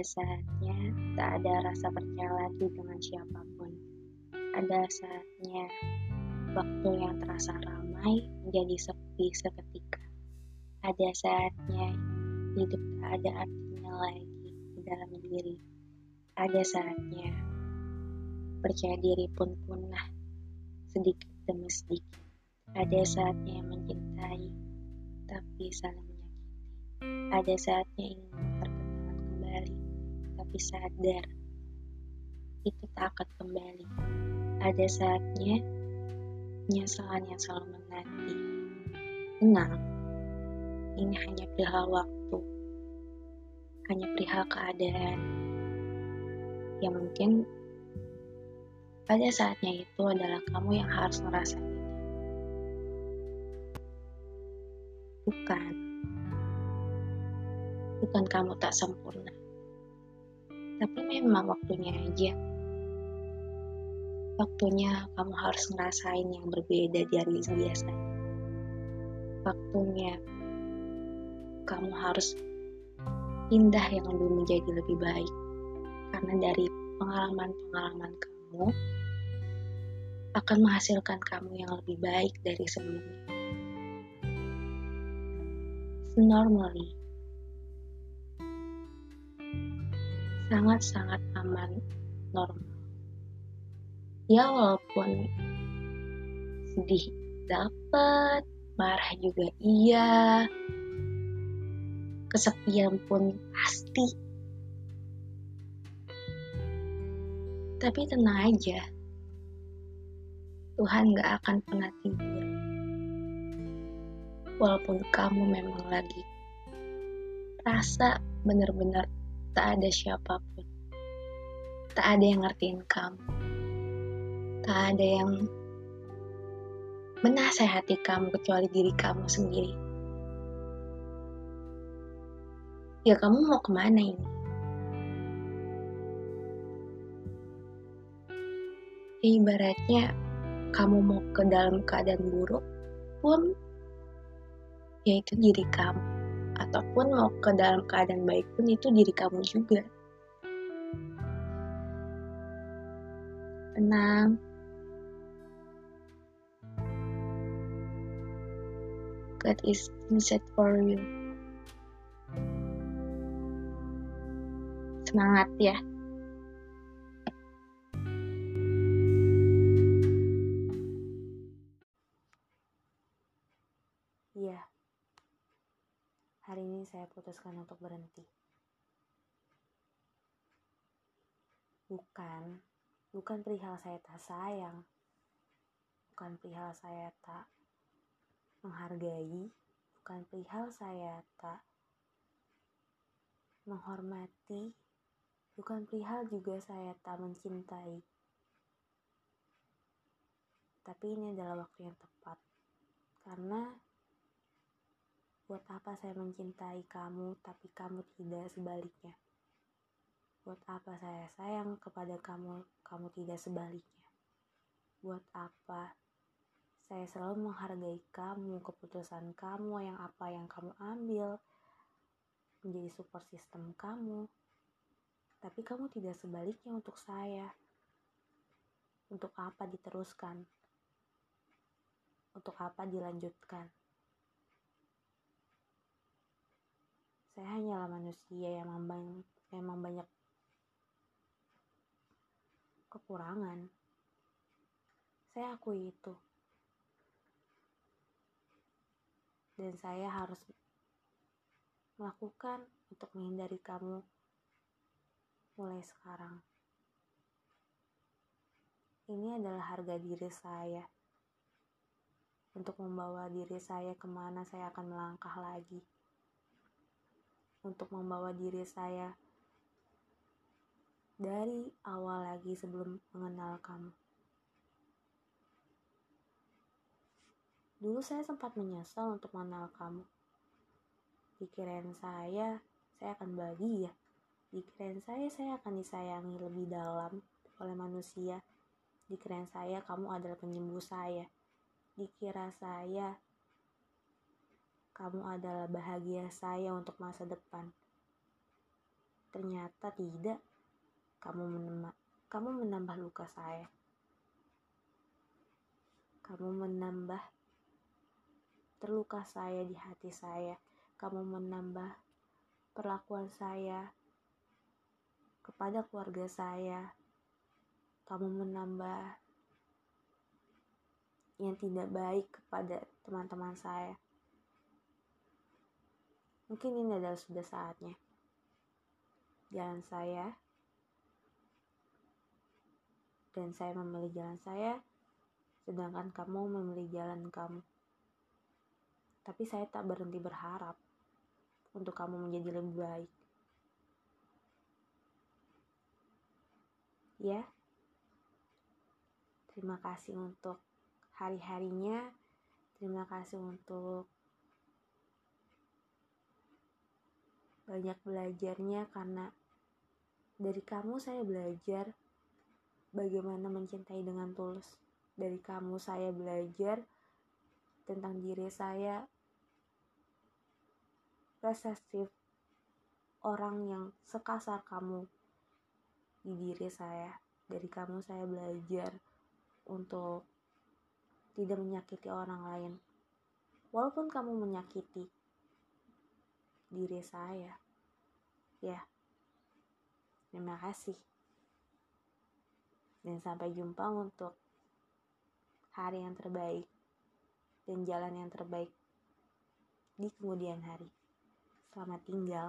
Saatnya tak ada rasa percaya lagi dengan siapa pun. Ada saatnya waktu yang terasa ramai menjadi sepi seketika. Ada saatnya hidup tak ada artinya lagi di dalam diri. Ada saatnya percaya diri pun punah sedikit demi sedikit. Ada saatnya mencintai, tapi saling menyakiti. Ada saatnya ingin memperkenalkan kembali, tapi sadar itu tak akan kembali. Ada saatnya penyesalan yang selalu menanti. Tenang, ini hanya perihal waktu, hanya perihal keadaan yang mungkin pada saatnya itu adalah kamu yang harus itu. Bukan. Bukan kamu tak sempurna. Tapi memang waktunya aja. Waktunya kamu harus ngerasain yang berbeda dari biasa. Waktunya kamu harus pindah yang lebih menjadi lebih baik. Karena dari pengalaman-pengalaman kamu akan menghasilkan kamu yang lebih baik dari sebelumnya. Normally, sangat-sangat aman normal. Ya walaupun sedih dapat, marah juga iya, kesepian pun pasti. Tapi tenang aja, Tuhan gak akan pernah tidur. Walaupun kamu memang lagi rasa benar-benar tak ada siapa pun. Tak ada yang ngertiin kamu. Tak ada yang menasehati kamu kecuali diri kamu sendiri. Ya kamu mau ke mana ini? Ya, ibaratnya kamu mau ke dalam keadaan buruk pun yaitu diri kamu ataupun mau ke dalam keadaan baik pun itu diri kamu juga. Tenang. God is inside for you. Semangat ya hari ini saya putuskan untuk berhenti. Bukan, bukan perihal saya tak sayang, bukan perihal saya tak menghargai, bukan perihal saya tak menghormati, bukan perihal juga saya tak mencintai. Tapi ini adalah waktu yang tepat, karena Buat apa saya mencintai kamu, tapi kamu tidak sebaliknya? Buat apa saya sayang kepada kamu, kamu tidak sebaliknya? Buat apa saya selalu menghargai kamu, keputusan kamu, yang apa yang kamu ambil, menjadi support system kamu, tapi kamu tidak sebaliknya untuk saya. Untuk apa diteruskan? Untuk apa dilanjutkan? Saya hanyalah manusia yang memang, memang banyak kekurangan. Saya akui itu. Dan saya harus melakukan untuk menghindari kamu mulai sekarang. Ini adalah harga diri saya untuk membawa diri saya ke mana saya akan melangkah lagi untuk membawa diri saya dari awal lagi sebelum mengenal kamu. Dulu saya sempat menyesal untuk mengenal kamu. Pikiran saya, saya akan bahagia. Pikiran saya, saya akan disayangi lebih dalam oleh manusia. Pikiran saya, kamu adalah penyembuh saya. Dikira saya, kamu adalah bahagia saya untuk masa depan. Ternyata tidak. Kamu menambah, kamu menambah luka saya. Kamu menambah terluka saya di hati saya. Kamu menambah perlakuan saya kepada keluarga saya. Kamu menambah yang tidak baik kepada teman-teman saya. Mungkin ini adalah sudah saatnya. Jalan saya dan saya memilih jalan saya, sedangkan kamu memilih jalan kamu. Tapi saya tak berhenti berharap untuk kamu menjadi lebih baik. Ya, terima kasih untuk hari-harinya. Terima kasih untuk banyak belajarnya karena dari kamu saya belajar bagaimana mencintai dengan tulus. Dari kamu saya belajar tentang diri saya resesif orang yang sekasar kamu di diri saya. Dari kamu saya belajar untuk tidak menyakiti orang lain. Walaupun kamu menyakiti diri saya. Ya. Terima kasih. Dan sampai jumpa untuk hari yang terbaik dan jalan yang terbaik di kemudian hari. Selamat tinggal.